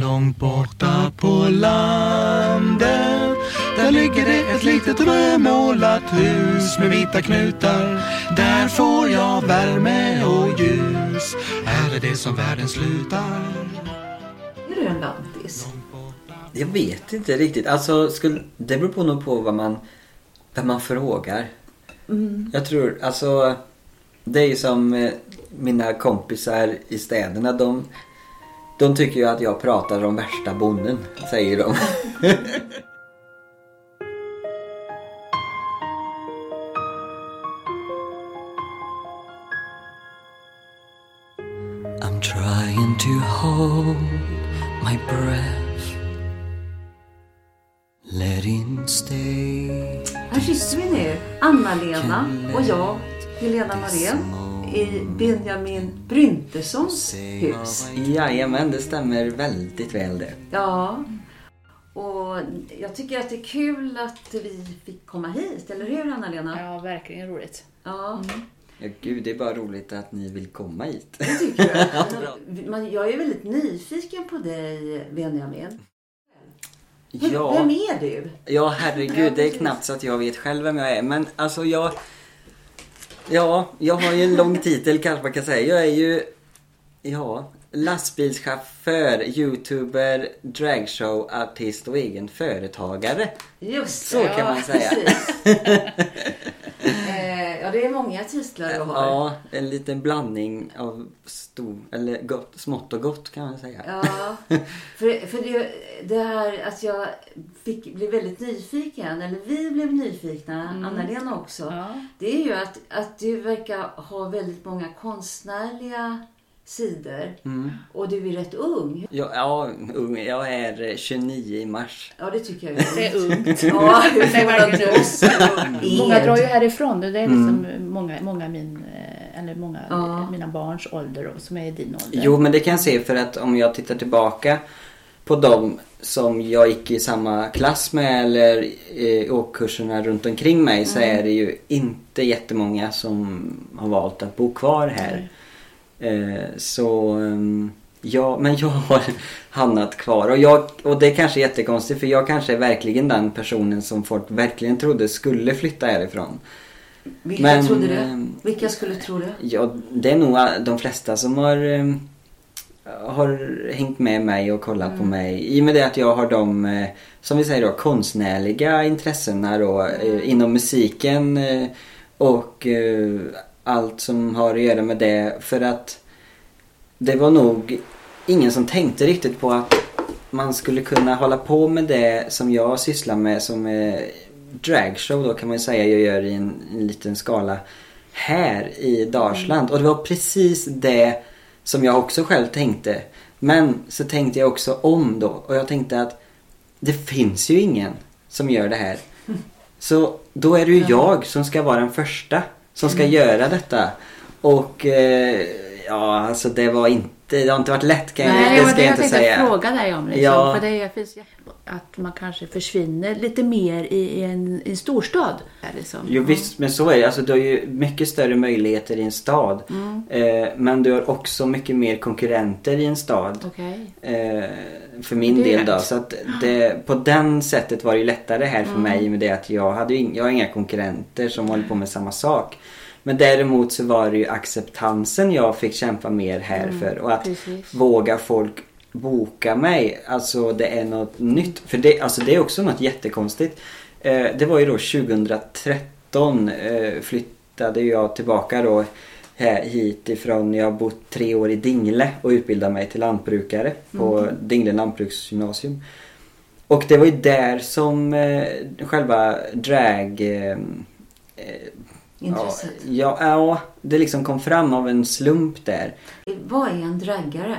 Långt borta på landet Där ligger det ett litet rödmålat hus med vita knutar Där får jag värme och ljus Här är det som världen slutar Är du en lantis? Jag vet inte riktigt. Alltså, skulle, det beror på nog på vad man, vem man frågar. Jag tror, alltså... Det är ju som eh, mina kompisar i städerna. De, de tycker ju att jag pratar om värsta bonden, säger de. I'm trying to hold my breath. Let it stay. Här sitter vi nu, Anna-Lena och jag, Helena Norén, i Benjamin Bryntessons hus. Jajamän, det stämmer väldigt väl det. Ja, och jag tycker att det är kul att vi fick komma hit, eller hur Anna-Lena? Ja, verkligen roligt. Ja, Ja, gud, det är bara roligt att ni vill komma hit. det tycker jag. Jag är väldigt nyfiken på dig, Benjamin. Ja, Vem är du? ja herregud, det är knappt så att jag vet själv vem jag är. Men alltså jag... Ja, jag har ju en lång titel kanske man kan säga. Jag är ju... Ja, lastbilschaufför, youtuber, dragshowartist och egen företagare. Just Så kan man säga. Det är många titlar du har. Ja, en liten blandning av stor, eller gott, smått och gott kan man säga. Ja, för, för det, det här att jag fick bli väldigt nyfiken, eller vi blev nyfikna, Anna-Lena också. Ja. Det är ju att, att du verkar ha väldigt många konstnärliga sidor. Och du är rätt ung. Ja, ja, ung. jag är eh, 29 i mars. Ja, det tycker jag är Det är ungt. Ja, hur. Många drar ju härifrån. Det är liksom många, många, min, eh, eller många Ja. mina barns ålder och som är din ålder. Jo, men det kan jag se för att om jag tittar tillbaka på dem som jag gick i samma klass med eller i åkkurserna runt omkring mig så är det ju inte jättemånga som har valt att bo kvar här. Eh, så ehm, ja, men jag har hamnat kvar och, jag, och det är kanske jättekonstigt för jag kanske är verkligen den personen som folk verkligen trodde skulle flytta härifrån. Vilka Men, trodde det? ehm, Vilka skulle tro det? Ja, det är nog de flesta som har, eh, har hängt med mig och kollat på mig. I och med det att jag har de, eh, som vi säger då, konstnärliga intressena då eh, inom musiken eh, och eh, allt som har att göra med det. För att det var nog ingen som tänkte riktigt på att man skulle kunna hålla på med det som jag sysslar med som är dragshow då kan man ju säga jag gör i en, en liten skala här i Dalsland. Och det var precis det som jag också själv tänkte. Men så tänkte jag också om då och jag tänkte att det finns ju ingen som gör det här. Så då är det ju jag som ska vara den första som ska göra detta. Och eh, ja, alltså det var inte, det har inte varit lätt kan jag, Nej, det ska det jag jag inte tänkte säga. fråga dig om. Liksom, Ja. För det finns att man kanske försvinner lite mer i, en, i en storstad. Liksom. Jo visst, men så är det. Alltså, du har ju mycket större möjligheter i en stad. Eh, men du har också mycket mer konkurrenter i en stad. Okej. Eh, för min del då. Så att det, på den sättet var det ju lättare här för mig med det att jag hade jag har inga konkurrenter som håller på med samma sak. Men däremot så var det ju acceptansen jag fick kämpa mer här för. Och att precis. våga folk boka mig. Alltså det är något nytt. För det, alltså, det är också något jättekonstigt. Eh, det var ju då 2013 eh, flyttade jag tillbaka då här, hit ifrån. Jag har bott tre år i Dingle och utbildat mig till lantbrukare på Dingle lantbruksgymnasium. Och det var ju där som eh, själva drag... Intresset. Ja, ja, ja, det liksom kom fram av en slump där. Vad är en draggare?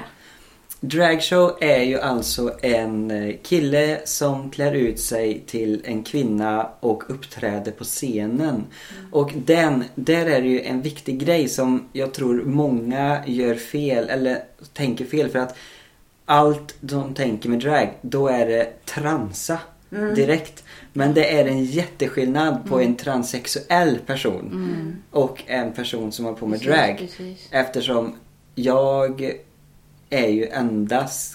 Dragshow är ju alltså en eh, kille som klär ut sig till en kvinna och uppträder på scenen. Och den, där är det ju en viktig grej som jag tror många gör fel eller tänker fel för att allt de tänker med drag, då är det transa direkt. Men det är en jätteskillnad på en transsexuell person och en person som har på med Precis, drag. precis. Eftersom jag är ju endast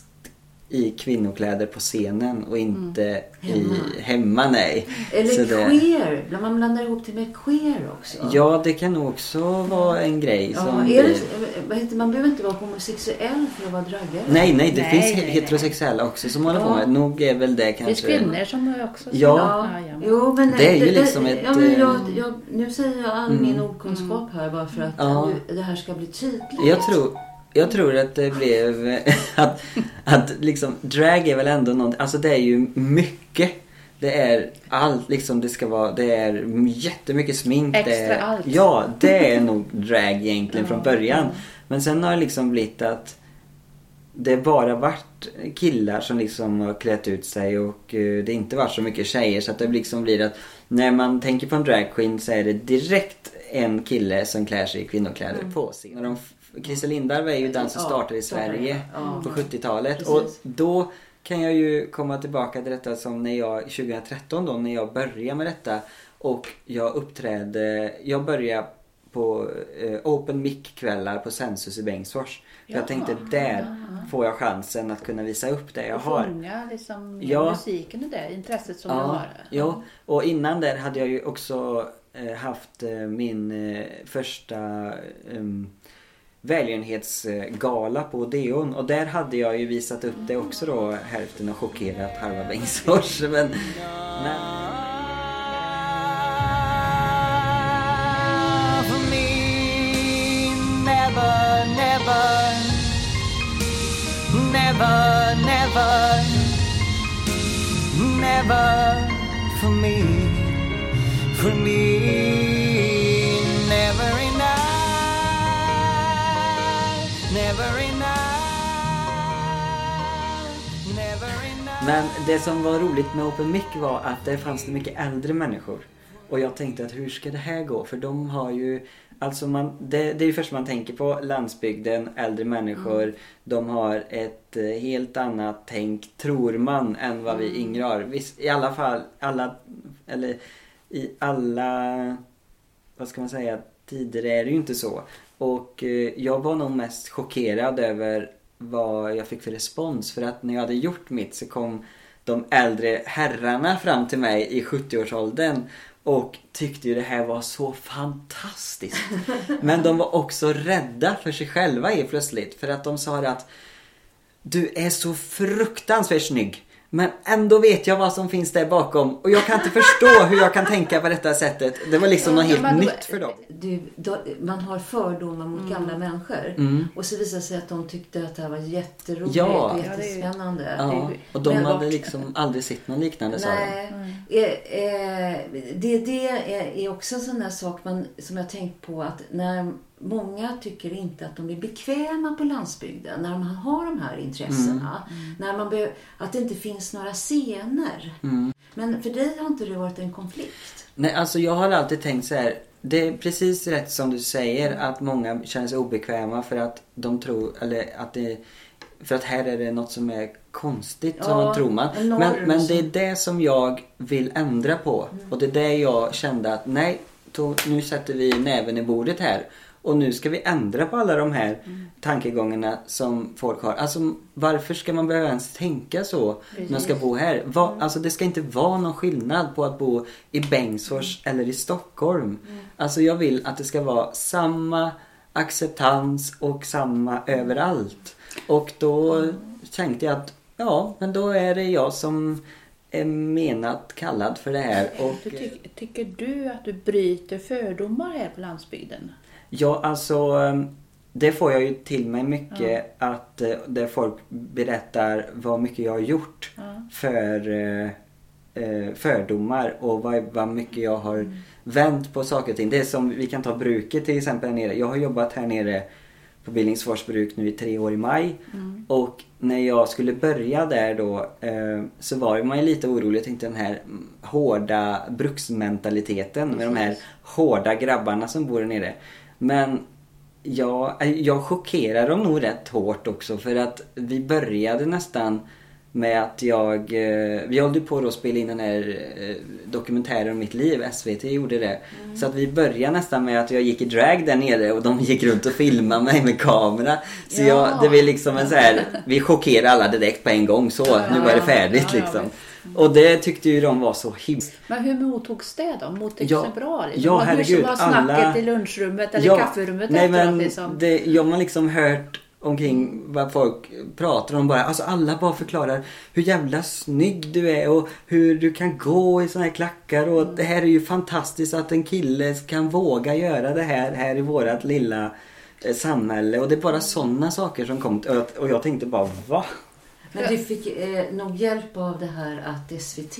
i kvinnokläder på scenen och inte i hemma nej. Eller Så det- queer. Man blandar ihop det med queer också. Ja, det kan också vara en grej Ja, som... är det, vad heter, man behöver inte vara homosexuell för att vara draggare. Nej, nej, det Nej, finns nej, nej. heterosexuella också som håller på Ja. med. Nog är väl det Det finns kanske... kvinnor som också Ja. ja, ja. Jo, men Det är ju liksom det, ett, Ja, men jag, eh, jag, nu säger jag all min okunskap här bara för att Ja. nu, det här ska bli tydligt. Jag tror, jag tror att det blev att, att liksom drag är väl ändå något, alltså det är ju mycket. Det är allt liksom det ska vara, det är jättemycket smink. det Extra är, allt. Ja, det är nog drag egentligen från början. Men sen har det liksom blivit att det bara varit killar som liksom har klätt ut sig och eh, det inte varit så mycket tjejer så att det liksom blir att när man tänker på en dragqueen så är det direkt en kille som klär sig i kvinnokläder på scen. Christer Lindarw är ju den som Ja, startade i Sverige ja. på 70-talet Precis. och då kan jag ju komma tillbaka till detta som när jag 2013 då när jag började med detta och jag uppträdde, jag började på eh, open mic-kvällar på Sensus i Bengtsfors. För jag Ja. tänkte där får jag chansen att kunna visa upp det jag Och har. fånga liksom, Ja. musiken och det intresset som Ja, har. ja, och innan där hade jag ju också eh, haft eh, min eh, första um, välgörenhetsgala på Odeon. Och där hade jag ju visat upp det också då hälften och chockerat halva Bengtsfors. Men, men, For me, never, never, never, never, never for me, for me, men det som var roligt med Open Mic var att det fanns det mycket äldre människor. Och jag tänkte att hur ska det här gå? För de har ju Alltså man, det, det är ju först man tänker på landsbygden, äldre människor. De har ett eh, helt annat tänk, tror man, än vad vi yngre har. Visst, I alla fall, alla, eller i alla, vad ska man säga, tider är det ju inte så. Och eh, jag var nog mest chockerad över vad jag fick för respons. För att när jag hade gjort mitt så kom de äldre herrarna fram till mig i 70-årsåldern och tyckte ju det här var så fantastiskt. Men de var också rädda för sig själva helt plötsligt. För att de sa att du är så fruktansvärt snygg. Men ändå vet jag vad som finns där bakom och jag kan inte förstå hur jag kan tänka på detta sättet. Det var liksom något helt då- nytt för dem. Du, då, man har fördomar mot Mm. gamla människor. Och så visar det sig att de tyckte att det här var jätteroligt Ja. och jättespännande. Ja, och de Men- hade liksom aldrig sett något liknande sa de. Eh, eh, det, det är, är också en sån där sak man, som jag tänkt på att när många tycker inte att de är bekväma på landsbygden när man har de här intressena. När man be, att det inte finns några scener. Men för dig har inte det varit en konflikt? Nej, alltså jag har alltid tänkt så här. Det är precis rätt som du säger att många känner sig obekväma för att de tror, eller att det för att här är det något som är konstigt, som Ja, man tror man. Men, men det är som- det som jag vill ändra på. Och det är det jag kände att nej, då, nu sätter vi näven i bordet här. Och nu ska vi ändra på alla de här tankegångarna som folk har. Alltså varför ska man behöva ens tänka så när man ska bo här? Va, Alltså det ska inte vara någon skillnad på att bo i Bengtsfors eller i Stockholm. Alltså jag vill att det ska vara samma acceptans och samma överallt. Och då tänkte jag att ja, men då är det jag som är menat kallad för det här. Och, ty tycker du att du bryter fördomar här på landsbygden? Ja, alltså eh, det får jag ju till mig mycket att eh, där folk berättar vad mycket jag har gjort för eh, eh, fördomar och vad, vad mycket jag har vänt på saker och ting. Det är som, vi kan ta bruket till exempel här nere. Jag har jobbat här nere på Billingsfors bruk nu i tre år i maj. Och när jag skulle börja där då eh, så var man ju lite orolig. Jag tänkte den här mm, hårda bruksmentaliteten med de här hårda grabbarna som bor där nere. Men jag, jag chockerar dem nog rätt hårt också för att vi började nästan med att jag, eh, vi håller på att spela in den här eh, dokumentären om mitt liv, SVT gjorde det. Mm. Så att vi började nästan med att jag gick i drag där nere och de gick runt och filmade mig med kamera. Så Ja. jag, det var liksom en så här, vi chockerade alla direkt på en gång så, nu var det färdigt Ja, ja, liksom. Och det tyckte ju de var så himla Men hur mottogs det då? Mottogs Ja, det bra? Liksom? ja, Vad- herregud, Hur var snacket alla- i lunchrummet eller Ja, kafferummet nej, efteråt? men liksom? det, Jag har liksom hört omkring vad folk pratar om bara. Alltså alla bara förklarar hur jävla snygg du är och hur du kan gå i såna här klackar och det här är ju fantastiskt att en kille kan våga göra det här här i vårat lilla eh, samhälle och det är bara sådana saker som kom och jag tänkte bara va? Men du fick eh, nog hjälp av det här att SVT,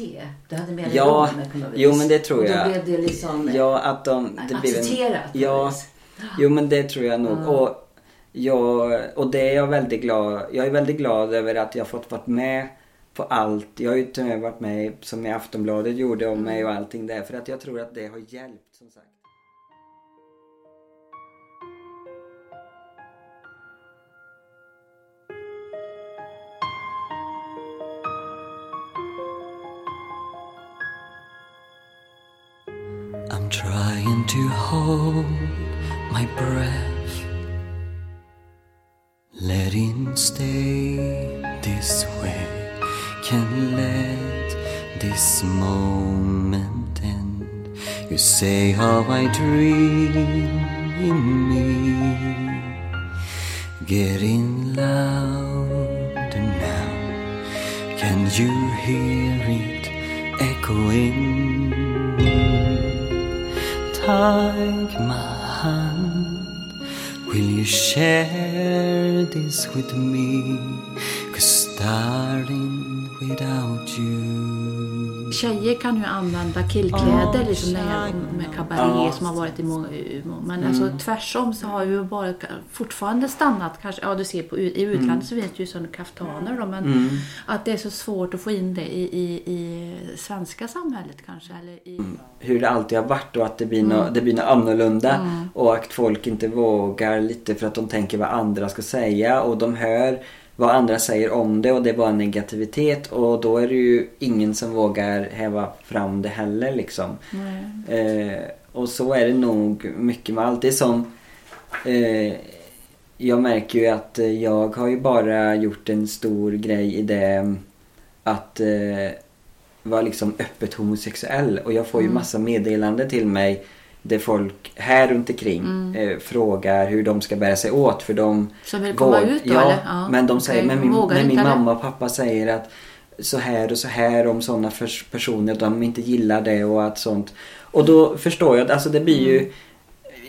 du hade med dig Ja, dem på något vis. jo, men det tror jag. Då blev det liksom Ja att de... Det en- accepterat på Ja. Jo men det tror jag nog. Ja. Och, jag, och det är jag väldigt glad Jag är väldigt glad över att jag fått varit med på allt. Jag har ju varit med som i Aftonbladet gjorde om mig och allting där. För att jag tror att det har hjälpt som sagt. Trying to hold my breath. letting stay this way. Can't let this moment end. You say how I dream in me. Getting louder now. Can you hear it echoing? Take my hand. Will you share this with me? Cause darling, without you. Tjejer kan ju använda killkläder liksom när jag, med kabaré som har varit i många... Men alltså tvärsom så har ju bara fortfarande stannat kanske... Ja du ser på, i utlandet så finns det ju sådana kaftaner då men att det är så svårt att få in det i, i, i svenska samhället kanske eller i... hur det alltid har varit och att det blir, nå, det blir något annorlunda. Och att folk inte vågar lite för att de tänker vad andra ska säga och de hör vad andra säger om det och det är bara negativitet och då är det ju ingen som vågar häva fram det heller liksom. Eh, och så är det nog mycket med allt. Det är som eh, jag märker ju att eh, jag har ju bara gjort en stor grej i det att eh, vara liksom öppet homosexuell och jag får ju massa meddelanden till mig där folk här runt omkring eh, frågar hur de ska bära sig åt för de Som vill komma ut då, ja, eller? Ja, men de säger, okej. men min, men min mamma och pappa säger att så här och så här om sådana personer, de inte gillar det och att sånt. Och då förstår jag att alltså det blir ju,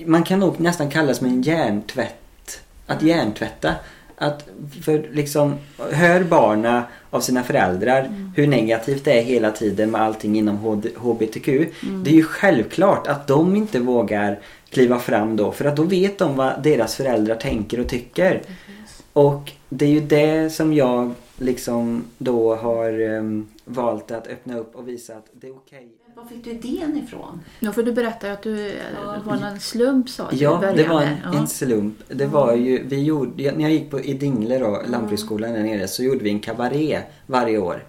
man kan nog nästan kalla det som en hjärntvätt. Att hjärntvätta. Att för liksom, hör barna av sina föräldrar hur negativt det är hela tiden med allting inom HBTQ. Det är ju självklart att de inte vågar kliva fram då för att då vet de vad deras föräldrar tänker och tycker. Och det är ju det som jag liksom då har ehm, valt att öppna upp och visa att det är okej. Var fick du idén ifrån? Ja, för du berättade att du, det var någon slump sa du Ja, det var en. Ja. en slump. Det var ju, vi gjorde, när jag gick på, i Dingle då, lantbruksskolan där nere, så gjorde vi en kabaré varje år.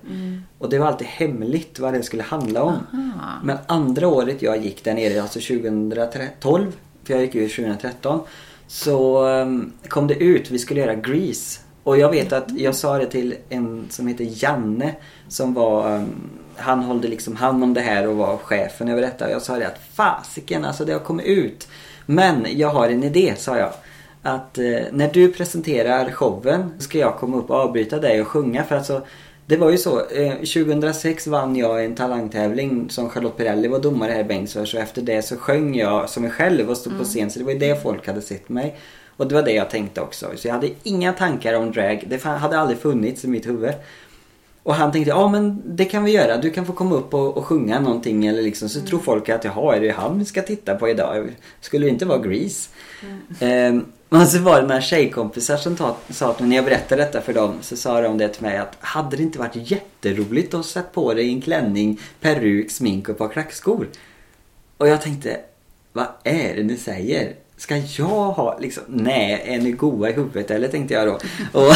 Och det var alltid hemligt vad det skulle handla om. Aha. Men andra året jag gick där nere, alltså 2012, för jag gick ut 2013, så um, kom det ut, vi skulle göra Grease. Och jag vet att jag sa det till en som heter Janne som var um, han hållde liksom hand om det här och var chefen över detta. Och jag sa det att fasiken alltså det har kommit ut. Men jag har en idé sa jag. Att eh, när du presenterar showen ska jag komma upp och avbryta dig och sjunga för alltså det var ju så, eh, 2006 vann jag en talangtävling som Charlotte Perrelli var domare här i Bengtsfors och efter det så sjöng jag som mig själv och stod på scen så det var ju det folk hade sett mig. Och det var det jag tänkte också. Så jag hade inga tankar om drag. Det hade aldrig funnits i mitt huvud. Och han tänkte, ja men det kan vi göra. Du kan få komma upp och, och sjunga någonting eller liksom. Så tror folk att, jaha är det han vi ska titta på idag? Skulle det inte vara Grease? Ehm, och så var det några tjejkompisar som ta, sa att när jag berättade detta för dem så sa de det till mig att hade det inte varit jätteroligt att sätta på dig en klänning, peruk, smink och ett par klackskor? Och jag tänkte, vad är det ni säger? Ska jag ha liksom, nej, är ni goa i huvudet eller tänkte jag då. och,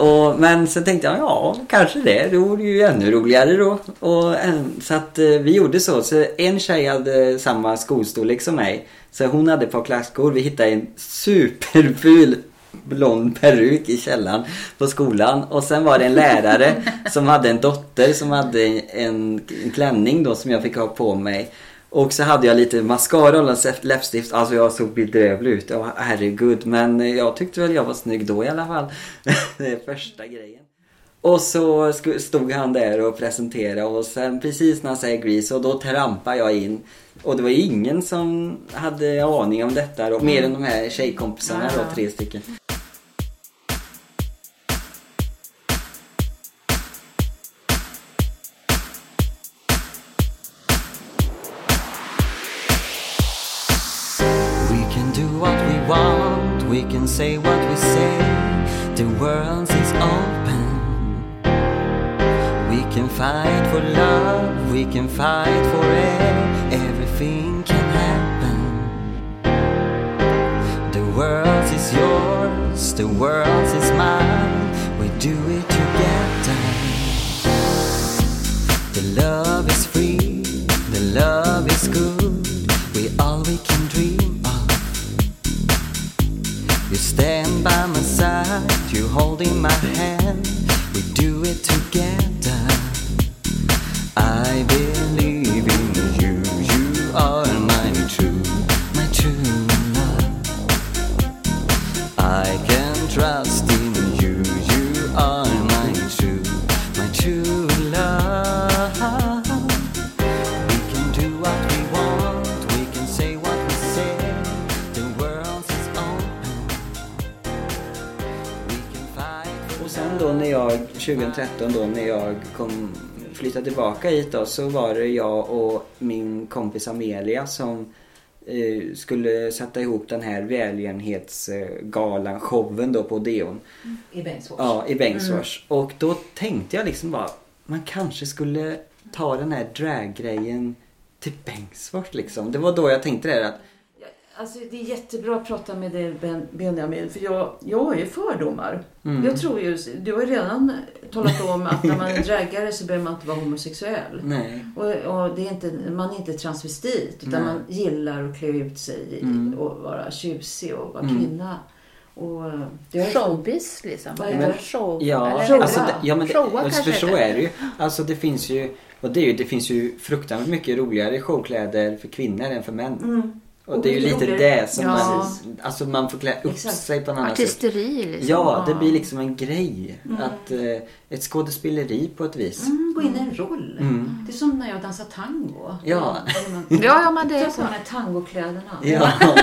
och, men så tänkte jag, ja kanske det. Det vore ju ännu roligare då. Och, eh, så att eh, vi gjorde så. Så en tjej hade samma skostorlek som mig. Så hon hade ett par klackskor. Vi hittade en superful blond peruk i källaren på skolan. Och sen var det en lärare som hade en dotter som hade en, en klänning då som jag fick ha på mig. Och så hade jag lite mascara och läppstift. Alltså jag såg bedrövlig ut. Oh, herregud. Men jag tyckte väl jag var snygg då i alla fall. det är första grejen. Och så stod han där och presenterade och sen precis när han säger Grease och då trampade jag in. Och det var ingen som hade aning om detta då, mer än de här tjejkompisarna då, tre stycken. Can say what we say, the world is open. We can fight for love, we can fight for air, everything can happen. The world is yours, the world is mine, we do it together. The love is free, the love is good, we all we can dream stand by my side, you holding my hand, we do it together. I 2013 då när jag kom, flyttade tillbaka hit då så var det jag och min kompis Amelia som eh, skulle sätta ihop den här välgörenhetsgalan, showen då på Odeon. I Bengtsfors. Ja, i Bengtsfors. Och då tänkte jag liksom bara, man kanske skulle ta den här draggrejen till Bengtsfors liksom. Det var då jag tänkte det här att Alltså, det är jättebra att prata med dig Ben- Benjamin för jag, jag har ju fördomar. Mm. Jag tror ju, du har ju redan talat om att när man är draggare så behöver man inte vara homosexuell. nej. Och, och det är inte, man är inte transvestit utan Nej. man gillar att klä ut sig Mm. och vara tjusig och vara Mm. kvinna. Och det Showbiz liksom. Vad är det? Show. Ja, eller, Showa. alltså, det, ja men det, Showa alltså, för så är det ju. Alltså det finns ju, och det, är ju, det finns ju fruktansvärt mycket roligare showkläder för kvinnor än för män. Mm. Och, det är ju lite det som Ja. man, alltså man får klä upp Exakt. sig på en annan sätt. Artisteri liksom. Ja, det blir liksom en grej. Mm. Att, eh, ett skådespeleri på ett vis. Mm, gå in i en roll. Mm. Det är som när jag dansar tango. Ja. Man- Ja, ja men det är så. på de här tangokläderna. Ja.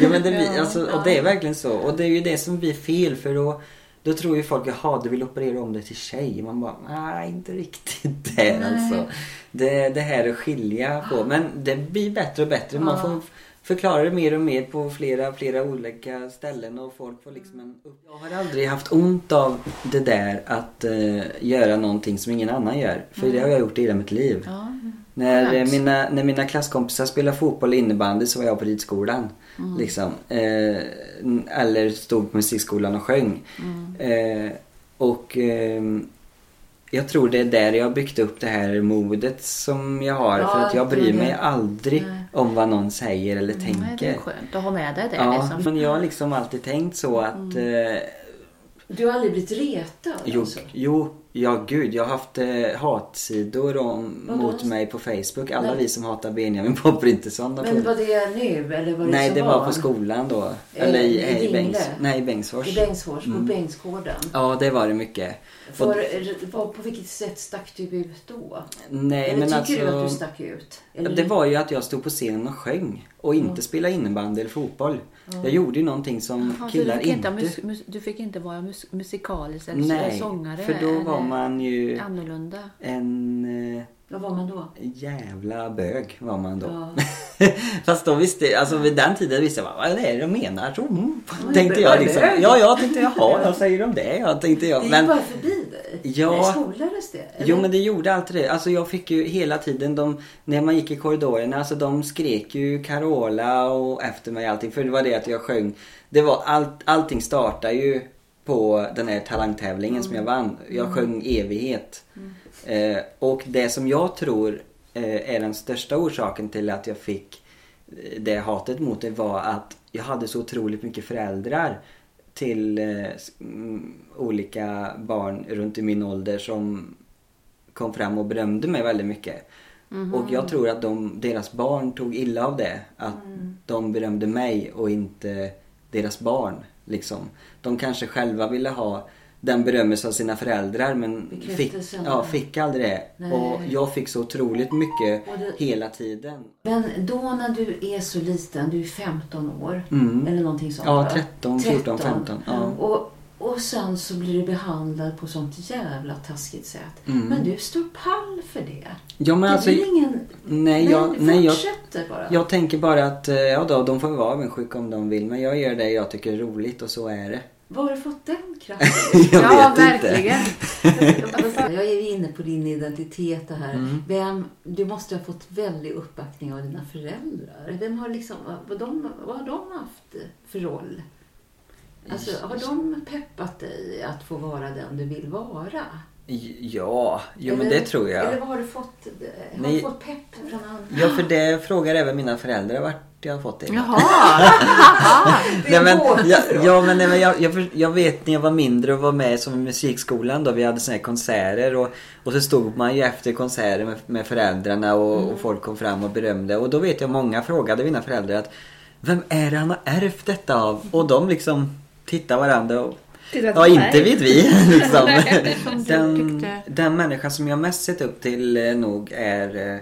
ja men det alltså, och det är verkligen så. Och det är ju det som blir fel för då, då tror ju folk, jaha du vill operera om det till tjej. Man bara, nej inte riktigt det Nej. alltså. Det, det här att skilja på. Men det blir bättre och bättre. Man får förklara det mer och mer på flera, flera olika ställen och folk får liksom en. Jag har aldrig haft ont av det där att eh, göra någonting som ingen annan gör. För det har jag gjort i hela mitt liv. Ja. När, eh, mina, när mina klasskompisar spelade fotboll och innebandy så var jag på ridskolan. Liksom. Eh, eller stod på musikskolan och sjöng. Eh, och ehm, jag tror det är där jag har byggt upp det här modet som jag har. Ja, för att jag det bryr det. mig aldrig Nej. om vad någon säger eller Nej, det tänker. är skönt att ha med dig det Ja, liksom. men jag har liksom alltid tänkt så att eh, Du har aldrig blivit retad Jo, alltså? jo, ja gud. Jag har haft eh, hatsidor om, Vadå? mot mig på Facebook. Alla Nej. vi som hatar Benjamin Popprinteson. har Men var det nu eller var det Nej, det var på skolan då. Eh, Eller i, i i? Bengs, nej, i Bengtsfors. I Bengtsfors, på Mm. Bengtsgården. Ja, det var det mycket. För, Och- var, på vilket sätt stack du ut då? Nej, Eller men tycker alltså... du att du stack ut? Eller? Det var ju att jag stod på scenen och sjöng och inte Mm. spelade innebandy eller fotboll. Jag gjorde ju någonting som så killar du, inte, mus, mus, du fick inte vara mus, musikalisk eller Nej, sångare? för då var man ju Annorlunda? en eh, Vad var man då? jävla bög var man då. Ja. Fast då visste alltså vid den tiden visste jag vad är det de menar? Så, mm, är tänkte jag är liksom. Ja, jag tänkte jaha, vad säger de det? Jag tänkte jag. Det gick Men, bara förbi dig? Ja. Skolades det? eller? jo men det gjorde alltid det. Alltså jag fick ju hela tiden, de, när man gick i korridorerna, alltså de skrek ju Carola och efter mig allting. För det var det att jag sjöng. Det var allt, allting startade ju på den här talangtävlingen som jag vann. Jag sjöng evighet. Eh, och det som jag tror eh, är den största orsaken till att jag fick eh, det hatet mot det var att jag hade så otroligt mycket föräldrar till eh, mm, olika barn runt i min ålder som kom fram och berömde mig väldigt mycket. Och jag tror att de, deras barn tog illa av det. Att de berömde mig och inte deras barn. Liksom. De kanske själva ville ha den berömmelse av sina föräldrar men fick, ja, fick aldrig det. Nej. Och jag fick så otroligt mycket det- hela tiden. Men då när du är så liten, du är 15 år Mm. eller någonting sånt Ja, va? 13, 14, 15, ja. Och, och sen så blir du behandlad på sånt jävla taskigt sätt. Mm. Men du står pall för det. Ja, men det alltså, blir ingen... nej, jag, nej, jag, fortsätter bara. jag tänker bara att eh, ja, då, de får vara avundsjuka om de vill. Men jag gör det jag tycker är roligt och så är det. Var har du fått den kraften? Jag ja, vet inte. verkligen. Jag är inne på din identitet det här. Mm. Vem, du måste ha fått väldig uppbackning av dina föräldrar. Vem har liksom, vad, de, vad har de haft för roll? Alltså, har de peppat dig att få vara den du vill vara? Ja, jo men Eller- det tror jag. Eller vad har du fått? Har Nej. du fått pepp från andra? Ja, för det frågar även mina föräldrar vart jag har fått det. Jaha. Nej, men, båt ja, ifrån. ja men, nej, men jag, jag, för- jag vet när jag var mindre och var med som i musikskolan då vi hade såna här konserter och, och så stod man ju efter konserter med, med föräldrarna och, Mm. och folk kom fram och berömde och då vet jag många frågade mina föräldrar att Vem är det han har ärvt detta av? Och de liksom tittade varandra och Tittade Ja, inte vet vi. Liksom. Nej, den, den människa som jag mest sett upp till eh, nog är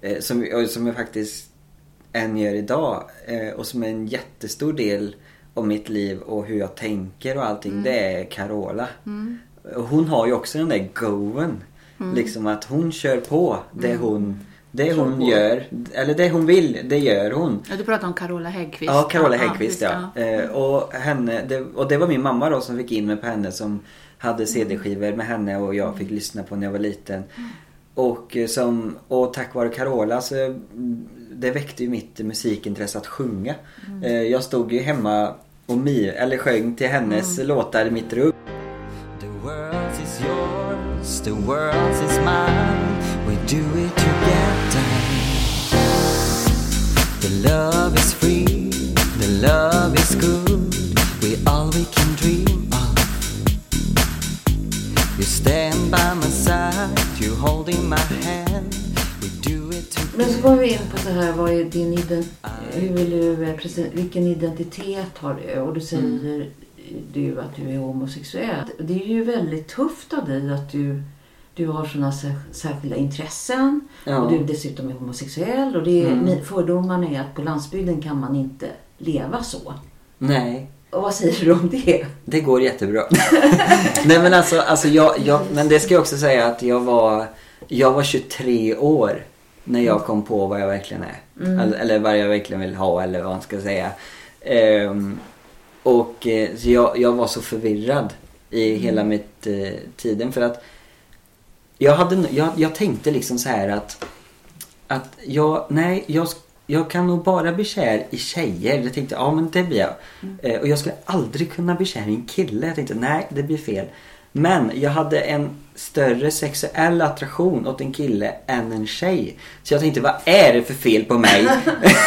eh, eh, som, som jag faktiskt än gör idag eh, och som är en jättestor del av mitt liv och hur jag tänker och allting. Det är Carola. Och Hon har ju också den där goen. Liksom att hon kör på det hon, det hon på. gör. Eller det hon vill, det gör hon. Ja, du pratar om Carola Häggkvist. Ja, Carola Häggkvist just ja. Eh, och, henne, det, och det var min mamma då som fick in mig på henne som hade CD-skivor med henne och jag fick lyssna på när jag var liten. Och, eh, som, och tack vare Carola så mm, det väckte ju mitt musikintresse att sjunga. Eh, jag stod ju hemma och mi, eller sjöng till hennes låtar i mitt rum. The world is yours, the world is mine. Love is free, the love is good. We all we can dream of. You stand by my side, you holding my hand. We do it together. Men så together. går vi in på så här, vad är din ident- hur vill du, eh, vilken identitet har du? Och du säger Mm. du att du är homosexuell. Det är ju väldigt tufft av dig att du, du har sådana särskilda intressen. Ja. Och du dessutom är homosexuell. Och det är, Mm. fördomarna är att på landsbygden kan man inte leva så. Nej, Och vad säger du om det? Det går jättebra. Nej men alltså, alltså jag, jag, men det ska jag också säga att jag var, jag var 23 år när jag kom på vad jag verkligen är. Eller, eller vad jag verkligen vill ha eller vad man ska säga. Ehm, och eh, så jag, jag var så förvirrad i hela mitt eh, tiden för att jag, hade, jag, jag tänkte liksom så här att, att jag, nej, jag, jag kan nog bara bli kär i tjejer. Jag tänkte, ja men det blir jag. Eh, och jag skulle aldrig kunna bli kär i en kille. Jag tänkte, nej det blir fel. Men jag hade en större sexuell attraktion åt en kille än en tjej. Så jag tänkte, vad är det för fel på mig?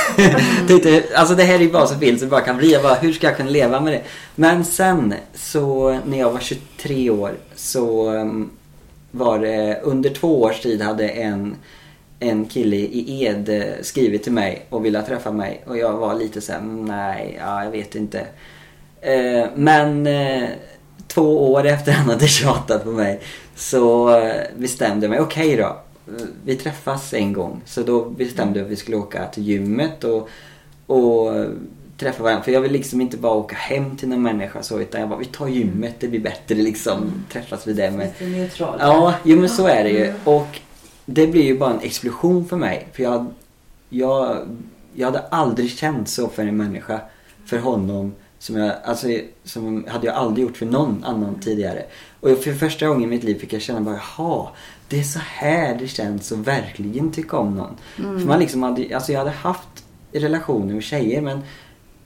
tänkte, alltså det här är ju bara så fel som det bara kan bli. Jag bara, hur ska jag kunna leva med det? Men sen så när jag var 23 år så um, var det under två års tid hade en en kille i Ed eh, skrivit till mig och ville träffa mig och jag var lite så här: nej, ja, jag vet inte. Eh, men eh, två år efter han hade tjatat på mig så eh, bestämde jag mig, okej då. Vi träffas en gång. Så då bestämde jag att vi skulle åka till gymmet och, och träffa varandra. För jag vill liksom inte bara åka hem till någon människa så utan jag bara, vi tar gymmet, det blir bättre liksom. Träffas vi där med. Lite neutralt. Ja, jo men så är det ju. Och det blir ju bara en explosion för mig. För jag, jag, jag hade aldrig känt så för en människa. För honom. Som jag, alltså, som hade jag aldrig gjort för någon annan tidigare. Och för första gången i mitt liv fick jag känna bara, jaha, det är så här det känns att verkligen tycka om någon. För man liksom hade, alltså jag hade haft relationer med tjejer men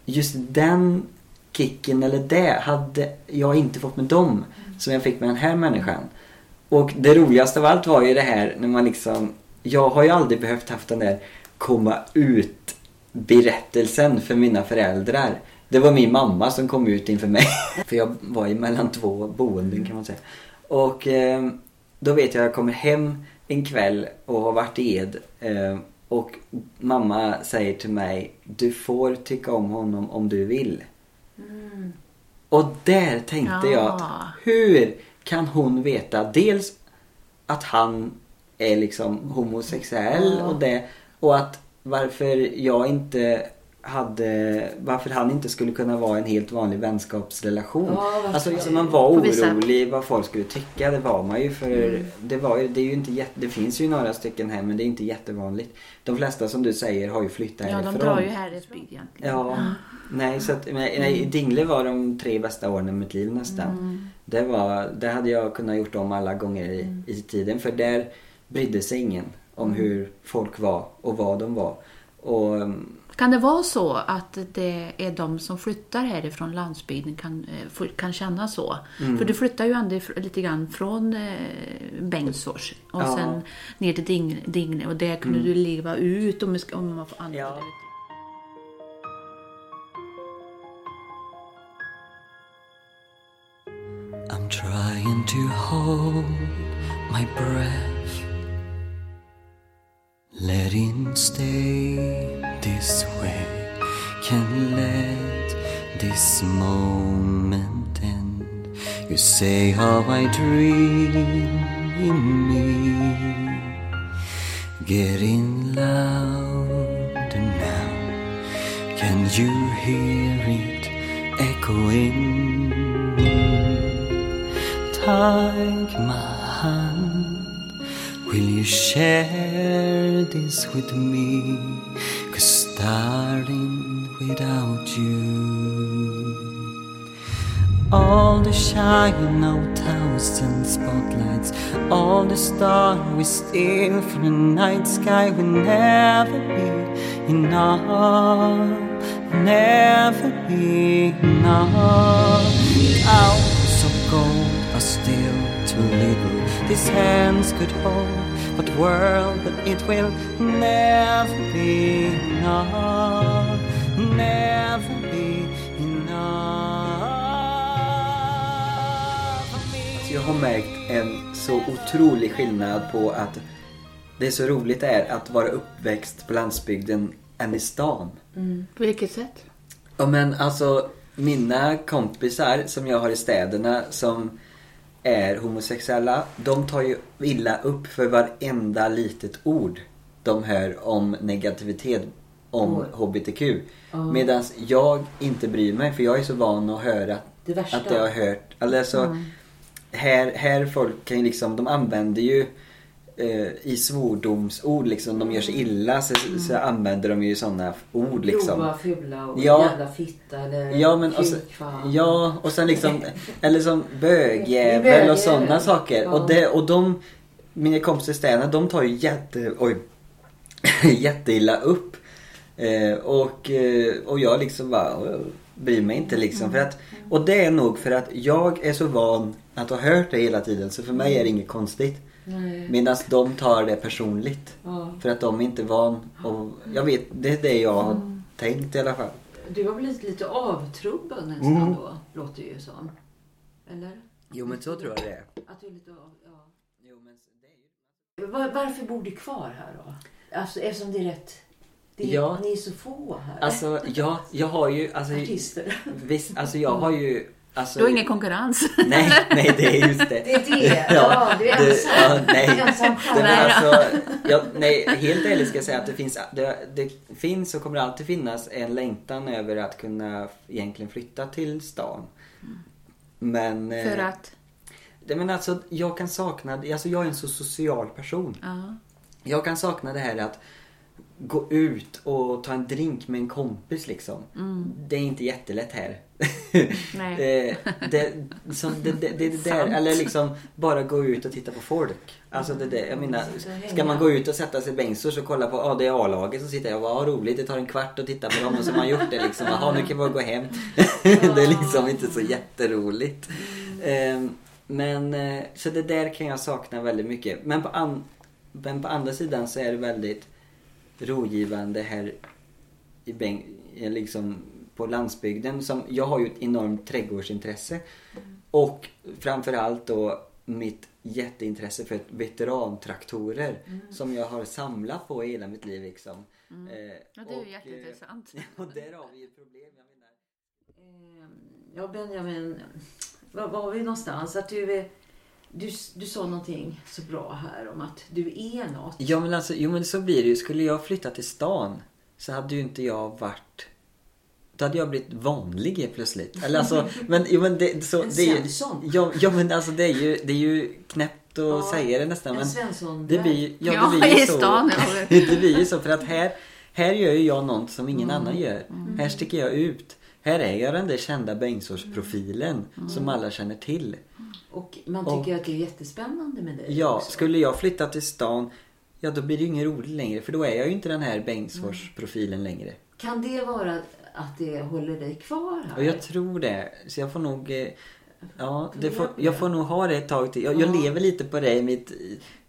just den kicken eller det hade jag inte fått med dem som jag fick med den här människan. Och det roligaste av allt var ju det här när man liksom... Jag har ju aldrig behövt haft den där komma ut berättelsen för mina föräldrar. Det var min mamma som kom ut inför mig. för jag var ju mellan två boenden kan man säga. Och eh, då vet jag att jag kommer hem en kväll och har varit i Ed. Eh, och mamma säger till mig, du får tycka om honom om du vill. Och där tänkte jag att Ja. hur kan hon veta dels att han är liksom homosexuell och det och att varför jag inte hade varför han inte skulle kunna vara en helt vanlig vänskapsrelation. Ja, varför- alltså, alltså man var orolig vad folk skulle tycka. Det var man ju för det, var ju, det är ju inte jätte, det finns ju några stycken här men det är inte jättevanligt. De flesta som du säger har ju flyttat Ja, härifrån. de drar ju Häradsbygd egentligen. Ja, nej, så att, men, nej, Dingle var de tre bästa åren i mitt liv nästan. Det, var, det hade jag kunnat gjort om alla gånger i, i tiden för där brydde sig ingen om hur folk var och vad de var. Och Kan det vara så att det är de som flyttar härifrån landsbygden kan, eh, kan känna så? Mm. För du flyttar ju ändå lite grann från eh, Bengtsfors och Ja. Mm. sen ner till Dingle, och där kunde du leva ut om, man ska- om man får använda Ja. det. I'm trying to hold my breath. Let it stay this way. Can let this moment end. You say how I dream in me. Getting louder now. Can you hear it echoing? Take my you share this with me? Cause darling, without you all the shine of thousand spotlights, all the stars we steal from the night sky will never be enough, never be enough. Hours of gold are still too little. These hands could hold, but world, but it will never be enough, never be enough for me. Alltså, jag har märkt en så otrolig skillnad på att det är så roligt det är att vara uppväxt på landsbygden än i stan. På vilket sätt? Ja men alltså mina kompisar som jag har i städerna som är homosexuella, de tar ju illa upp för varenda litet ord de hör om negativitet om HBTQ. Medan jag inte bryr mig för jag är så van att höra Det att jag har hört. Alltså, här, här folk kan ju liksom, de använder ju eh, i svordomsord liksom, de gör sig illa så, så använder de ju sådana ord liksom. Grova, fula och Ja. jävla fitta eller Ja men och kukfan. ja och sen liksom Eller som bögjävel och sådana saker Ja. och, det, och de Mina kompisar i städerna de tar ju jätte Oj Jätteilla upp eh, och, eh, och jag liksom bara Bryr mig inte liksom för att Och det är nog för att jag är så van Att ha hört det hela tiden så för mig är det inget konstigt. Medan de tar det personligt Ja. För att de är inte van och Jag vet, det är det jag har tänkt i alla fall Du har blivit lite avtrubbad nästan Mm. då, låter det ju som. Eller? Jo men så tror jag det är Att du är lite av, ja. Jo, men det är ju... Var, varför bor du kvar här då? Alltså eftersom det är rätt... Det är, Ja. Ni är så få här. Alltså, jag, jag har ju... Alltså, Artister. visst, alltså jag har ju... Alltså, Du har ingen konkurrens. Nej, nej det är just det. Det är det. Ja, du är ensam. ja, nej. Ensam Det, men stjärna. alltså, jag, nej, helt ärligt ska jag säga att det finns, det, det finns och kommer alltid finnas en längtan över att kunna egentligen flytta till stan. Men... eh, För att? Det, men alltså, jag kan sakna... Alltså jag är en så social person. Ja. Jag kan sakna det här att gå ut och ta en drink med en kompis liksom. Det är inte jättelätt här. Nej. Eh, det, som det, det, det, det där, eller liksom bara gå ut och titta på folk. Alltså det där, jag menar, ska man gå ut och sätta sig i bänkstors och kolla på, ja det är A-laget så sitter jag och vad roligt, det tar en kvart att titta på dem och så har man gjort det liksom. Jaha nu kan vi gå hem. det är liksom inte så jätteroligt. Eh, men, eh, så det där kan jag sakna väldigt mycket. Men på, an, men på andra sidan så är det väldigt rogivande här i eh, liksom på landsbygden. Som, jag har ju ett enormt trädgårdsintresse. Och framförallt då mitt jätteintresse för veterantraktorer. Som jag har samlat på i hela mitt liv liksom. Eh, Ja, det är ju och, eh, jätteintressant. Och där har vi ett problem. Jag menar. Eh, Ja, Benjamin. Var var vi någonstans? Att du, du, du sa någonting så bra här om att du är något. Ja men alltså, jo men så blir det ju. Skulle jag flytta till stan så hade ju inte jag varit... Då hade jag blivit vanlig plötsligt. Eller alltså, men, jo, men det, så, En det är ju, ja, ja men alltså det är ju, det är ju knäppt att Ja, säga det nästan. En Men Svensson. det blir, ja, Ja, det blir ju så. stan, det blir ju så för att här, här gör ju jag något som ingen Mm. annan gör. Här sticker jag ut. Här är jag den där kända Bengtsfors-profilen Mm. som alla känner till. Och man Och- tycker att det är jättespännande med dig Ja, också. skulle jag flytta till stan, ja då blir det ju inget roligt längre för då är jag ju inte den här Bengtsfors-profilen längre. Kan det vara att det håller dig kvar här? Och jag tror det. Så jag får nog... eh, Ja, får, jag får nog ha det ett tag till. Jag, jag Ja. lever lite på det i mitt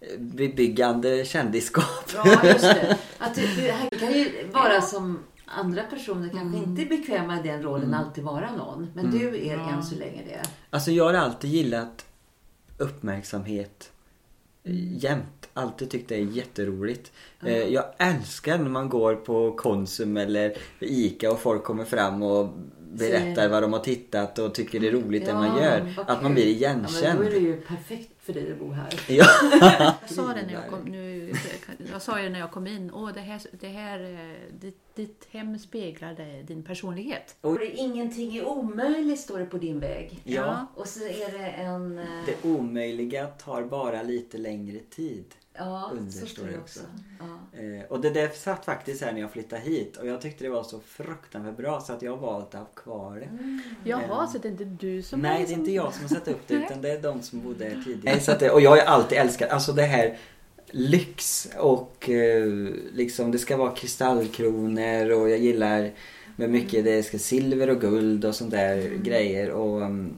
eh, bebyggande kändisskap. Ja, just det. Att det, det här kan ju vara som andra personer kanske inte är bekväma i den rollen alltid vara någon. Men du är än så länge det. Alltså jag har alltid gillat uppmärksamhet mm. Jämt. Alltid tyckt det är jätteroligt. Eh, Jag älskar när man går på Konsum eller Ica och folk kommer fram och berättar vad de har tittat och tycker det är roligt det man Ja, gör. Att man blir Ja, men då igenkänd. är det ju perfekt för dig att bo här. Ja. Jag sa det när jag kom, nu, jag sa det när jag kom in. Åh, det här, det här eh, ditt, ditt hem speglar din personlighet. Och det är ingenting är omöjligt står det på din vägg. Ja. Och så är det en... eh, Det omöjliga tar bara lite längre tid. Ja, under så står står det också. också. Ja. Eh, och det där satt faktiskt här när jag flyttade hit och jag tyckte det var så fruktansvärt bra så att jag har valt att ha kvar det. Jaha, så det är inte du som Nej, det är inte jag som har satt upp det utan det är de som bodde här tidigare. Nej, så att och jag har ju alltid älskat, alltså det här lyx och eh, liksom det ska vara kristallkronor och jag gillar med mycket det ska silver och guld och sånt där grejer och mm,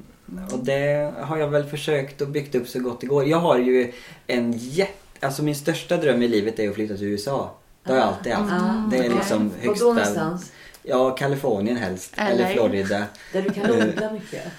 och det har jag väl försökt och byggt upp så gott det går. Jag har ju en jätte, alltså min största dröm i livet är att flytta till USA. Det har jag alltid haft. Ah, det är okej. liksom Och då högsta... någonstans? Ja, Kalifornien helst. LA. Eller Florida. Där du kan odla mycket?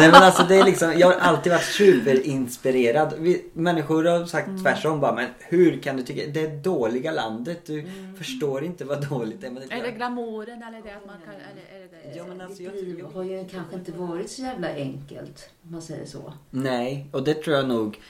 Nej men alltså det är liksom, jag har alltid varit superinspirerad. Vi, människor har sagt Mm. tvärtom bara, men hur kan du tycka, det är dåliga landet, du Mm. förstår inte vad dåligt det är. Men det Är det glamouren eller det att man kan... Eller, är det? Ja men alltså jag, liv har ju kanske inte varit så jävla enkelt, om man säger så. Nej, och det tror jag nog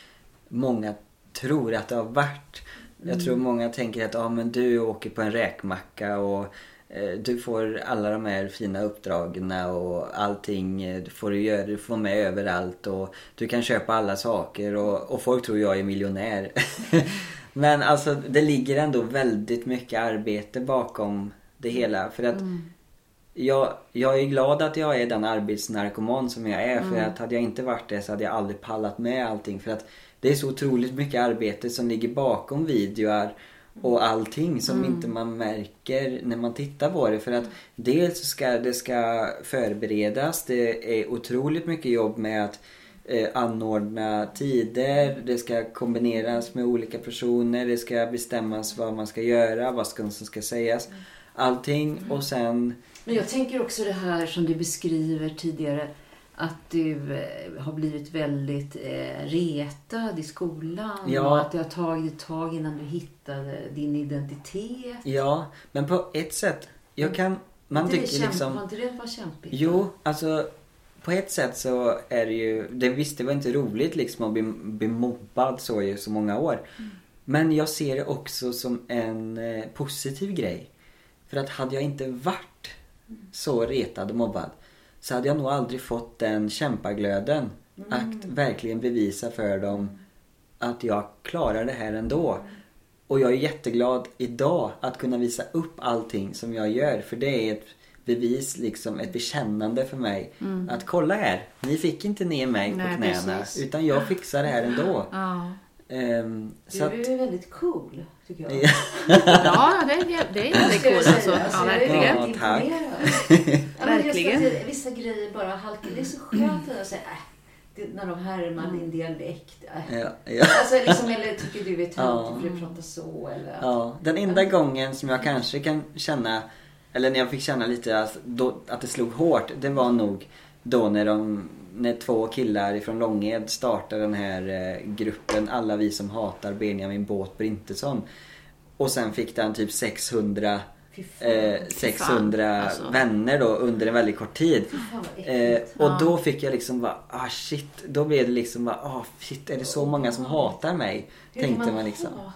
många tror att det har varit. Jag tror många tänker att ja, men du åker på en räkmacka och eh, du får alla de här fina uppdragen och allting eh, du får du göra, du får med överallt och du kan köpa alla saker och, och folk tror jag är miljonär. men alltså det ligger ändå väldigt mycket arbete bakom det hela. För att jag, jag är glad att jag är den arbetsnarkoman som jag är för att hade jag inte varit det så hade jag aldrig pallat med allting. För att det är så otroligt mycket arbete som ligger bakom videor och allting som inte man märker när man tittar på det. För att dels ska det ska förberedas, det är otroligt mycket jobb med att eh, anordna tider, det ska kombineras med olika personer, det ska bestämmas vad man ska göra, vad ska, som ska sägas. Allting och sen Men jag tänker också det här som du beskriver tidigare. Att du eh, har blivit väldigt eh, retad i skolan. Ja. Och att det har tagit ett tag innan du hittade din identitet. Ja, men på ett sätt. Jag kan... Man tycker liksom... Har inte det varit kämpigt? Jo, alltså på ett sätt så är det ju... Det visst, det var inte roligt liksom att bli, bli mobbad så i så många år. Men jag ser det också som en eh, positiv grej. För att hade jag inte varit så retad och mobbad så hade jag nog aldrig fått den kämpaglöden att verkligen bevisa för dem att jag klarar det här ändå. Och jag är jätteglad idag att kunna visa upp allting som jag gör för det är ett bevis, liksom ett bekännande för mig. Att kolla här, ni fick inte ner mig Mm. Nej, på knäna precis. utan jag fixar det här ändå. Ja, Ehm, Du att, är väldigt cool, tycker jag. ja det, är, det är väldigt alltså. Alltså, Ja, jag är verkligen. väldigt Ja, tack. Ja, men just Verkligen. att Vissa grejer bara halkar. Det är så skönt att säga äh, det, när de härmar din dialekt. Äh. ja, ja. Alltså, liksom, eller tycker du är töntig Ja. för du pratar så. Eller, Ja, den enda gången som jag kanske kan känna, eller när jag fick känna lite att, då, att det slog hårt, det var nog då när de när två killar från Långed startade den här eh, gruppen Alla vi som hatar Benjamin Båt Brintesson. Och sen fick den typ 600 Fy fan. Eh, 600 alltså. vänner då under en väldigt kort tid. Eh, och då fick jag liksom bara, ah shit. Då blev det liksom bara, ah shit är det så många som hatar mig? Hur Tänkte man man liksom. hata?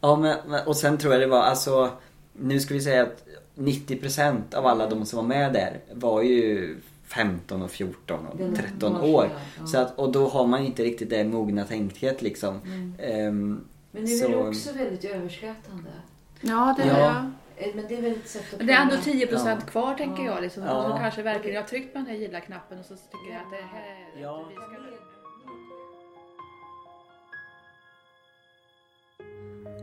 Ja men, och sen tror jag det var alltså Nu ska vi säga att 90% av alla de som var med där var ju 15 och 14 och Den 13 var år. så, ja. Att, och då har man inte riktigt det mogna tänket liksom. Ehm, Men nu är det så- också väldigt överslätande. Ja, det Ja. är Eh, Men det är väl ett sätt att Men det är ändå komma- 10 procent kvar tänker jag. Liksom. Ja. Som kanske verkligen, jag har tryckt på den här gilla-knappen och så tycker jag att det här... Ja. att vi ska...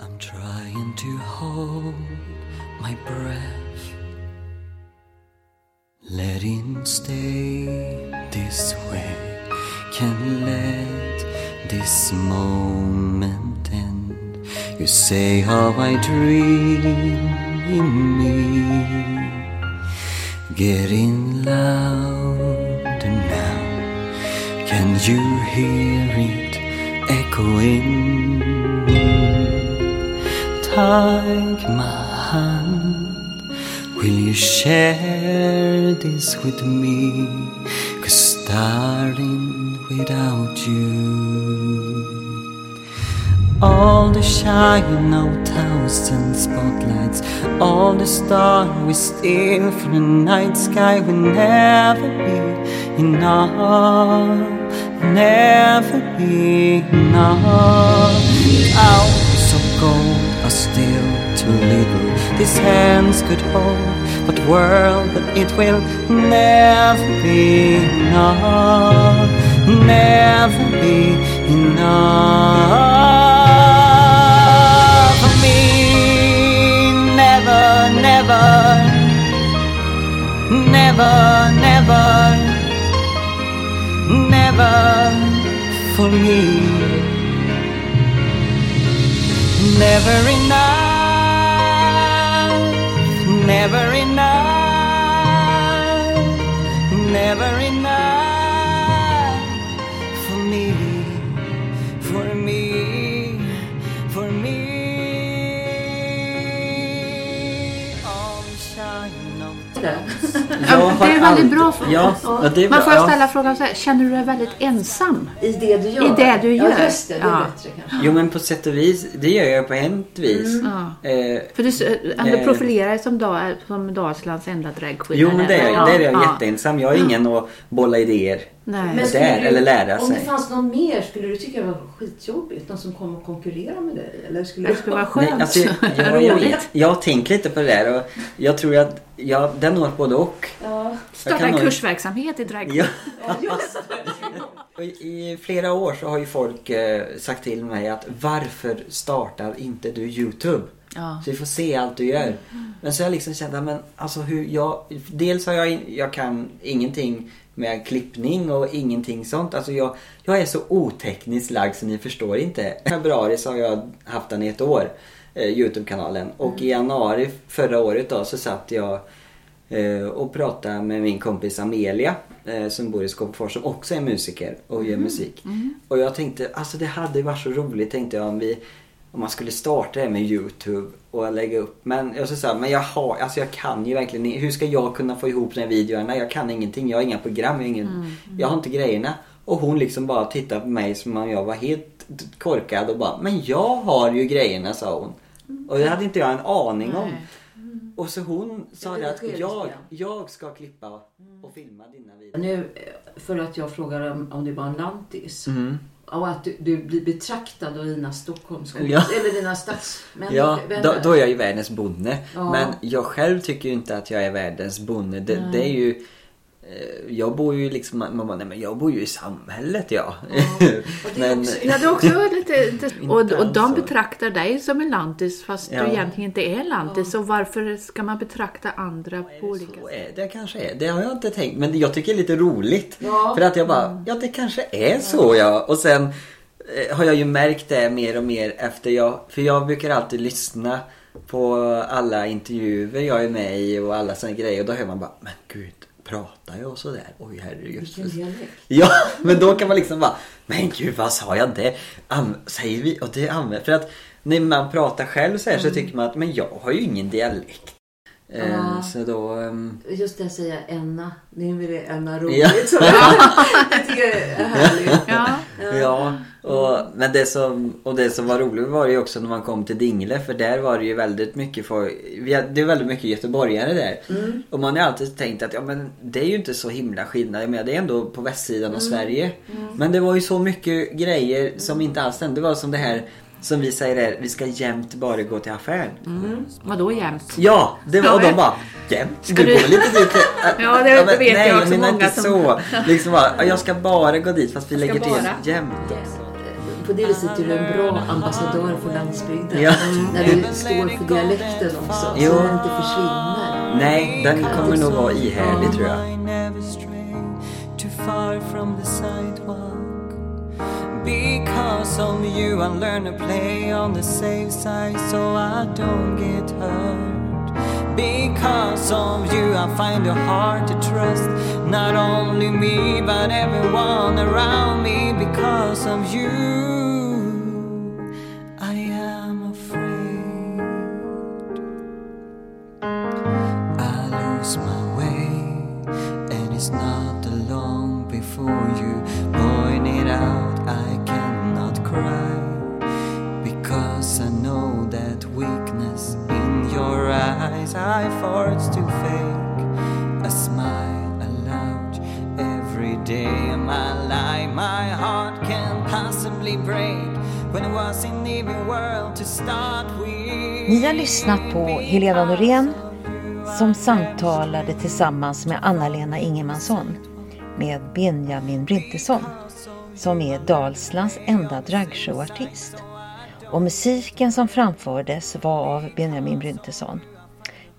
I'm trying to hold my breath. Let it stay this way. Can let this moment end. You say how I dream me. Getting louder now. Can you hear it echoing? Take my hand. Will you share this with me? Cause darling, without you all the shine of thousand spotlights, all the stars we steal from the night sky will never be enough, never be enough. Ounce of gold are still too little. These hands could hold, but world, but it will never be enough, never be enough never, never, never for me. Never enough, never enough, never enough Ja, det är väldigt bra. Ja, ja, det är bra. Men får ställa frågan så här, känner du dig väldigt ensam? I det du gör? I det du gör. Ja, just det. Det är Ja. bättre kanske. Jo men på sätt och vis, det gör jag på ett vis. Ja. Eh, För du Eh. profilerar dig som, som Dalslands enda dragqueen. jo men det är, Ja, det är jag ja. jätteensam. Jag har ingen att bolla idéer. Nej. Men- skulle där, eller lära Om sig. det fanns någon mer, skulle du tycka det var skitjobbigt? Någon som kom och konkurrera med dig? Eller skulle Det skulle vara skönt. Nej, alltså, jag, jag, jag, jag har tänkt lite på det där och jag tror att jag, är nog både och. Ja, Starta en nog- kursverksamhet i drag. Ja. I flera år så har ju folk eh, sagt till mig att varför startar inte du Youtube? Ja. Så vi får se allt du gör. Men så har jag liksom känt att men alltså hur jag... Dels har jag, jag kan ingenting med klippning och ingenting sånt. Alltså jag, jag är så otekniskt lagd så ni förstår inte. I februari så har jag haft den i ett år. Eh, Youtube-kanalen. Och i januari förra året då så satt jag eh, och pratade med min kompis Amelia eh, som bor i Skåpefors som också är musiker och gör musik. Och jag tänkte, alltså det hade varit så roligt tänkte jag om vi om man skulle starta det med Youtube och lägga upp. Men jag sa, men jag har, alltså jag kan ju verkligen Hur ska jag kunna få ihop de här videorna? Jag kan ingenting, jag har inga program, jag har, ingen, jag har inte grejerna. Och hon liksom bara tittade på mig som om jag var helt korkad och bara, men jag har ju grejerna sa hon. Och det hade inte jag en aning om. Och så hon sa det att jag, jag ska klippa och filma dina videor. Nu, eh, för att jag frågar om, om det var en lantis. Och att du, du blir betraktad av dina Stockholmskompisar, Ja. eller dina stadsmän. Ja, då, då är jag ju världens bonde. Ja. Men jag själv tycker ju inte att jag är världens bonde. Det, det är ju... eh, Jag bor ju liksom, man bara, nej men jag bor ju i samhället ja. Och det men, också- Ja, det är också lite, och, och de alls så. betraktar dig som en lantis fast Ja. du egentligen inte är lantis. Så varför ska man betrakta andra på olika sätt? är det kanske är. Det har jag inte tänkt. Men jag tycker det är lite roligt. Ja. För att jag bara, ja det kanske är så ja. Och sen eh, har jag ju märkt det mer och mer efter jag, för jag brukar alltid lyssna på alla intervjuer jag är med i och alla såna grejer. Och då hör man bara, men gud, pratar jag sådär? Oj herregud. Vilken dialekt. Ja, men då kan man liksom bara, men gud vad sa jag det? Säger vi? Och det använder, för att när man pratar själv så här så tycker man att, men jag har ju ingen dialekt. Eh, Ja. Så då, ehm, Just det säga Enna. Nu är det Enna roligt. Ja. Så jag tycker det är härligt. Ja, Ja, och, men det som, och det som var roligt var ju också när man kom till Dingle för där var det ju väldigt mycket folk, det är väldigt mycket göteborgare där. Och man har alltid tänkt att ja men det är ju inte så himla skillnad, jag menar, det är ändå på västsidan av Sverige. Men det var ju så mycket grejer som inte alls stämde. Det var som det här som vi säger där, vi ska jämt bara gå till affären. vadå jämt? Ja, det var, och Ja, de bara jämt? Ska du du- går lite dit. Ja, det men vet jag nej, också men många inte som- så. Liksom bara, ja, jag ska bara gå dit fast vi lägger till bara. jämt. På det viset är du en bra ambassadör för landsbygden. Ja. När du står för dialekten också. Jo. Så den inte försvinner. Nej, den kommer nog vara ihärdig tror jag. Because of you, I learn to play on the safe side so I don't get hurt. Because of you, I find it hard to trust not only me but everyone around me. Because of you, I am afraid. I lose my way, and it's not long before you eyes. I forced to fake a smile aloud every day my life. My heart can possibly break when it was in even world to start with. Ni har lyssnat på Helena Norén som samtalade tillsammans med Anna-Lena Ingemansson med Benjamin Bryntesson som är Dalslands enda dragshowartist. Och musiken som framfördes var av Benjamin Bryntesson.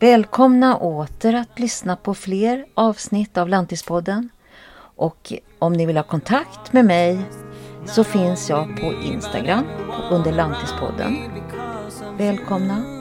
Välkomna åter att lyssna på fler avsnitt av Lantispodden. Och om ni vill ha kontakt med mig så finns jag på Instagram under Lantispodden. Välkomna!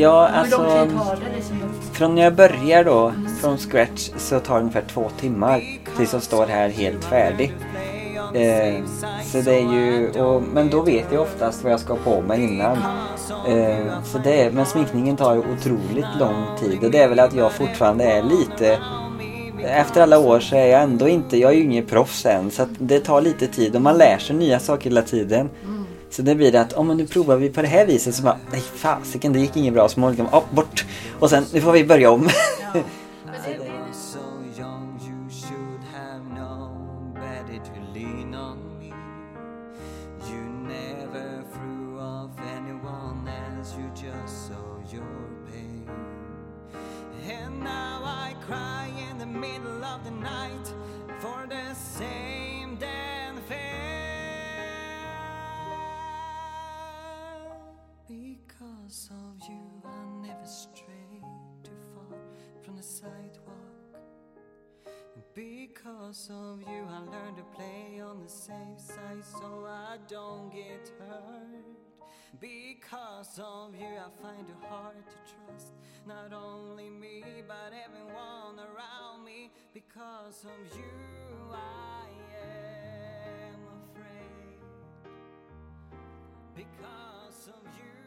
Ja, Hur alltså, lång tid tar det liksom? från när jag börjar då, från scratch, så tar det ungefär två timmar tills jag står här helt färdig. Eh, så det är ju, och, men då vet jag oftast vad jag ska ha på mig innan. Eh, så det är, men sminkningen tar ju otroligt lång tid och det är väl att jag fortfarande är lite efter alla år så är jag ändå inte, jag är ju ingen proffs än så det tar lite tid och man lär sig nya saker hela tiden. Så det blir det att, om men nu provar vi på det här viset så bara, nej fasiken det gick inget bra så liksom, oh, bort. Och sen, nu får vi börja om. So young, you should have known better to lean on me. You never threw off anyone else, you just saw your pain. And now I cry in the middle of the night for the same damn thing. Because of you, I never strayed too far from the sidewalk. Because of you, I learned to play on the safe side so I don't get hurt. Because of you, I find it hard to trust not only me but everyone around. Me. Because of you I am afraid Because of you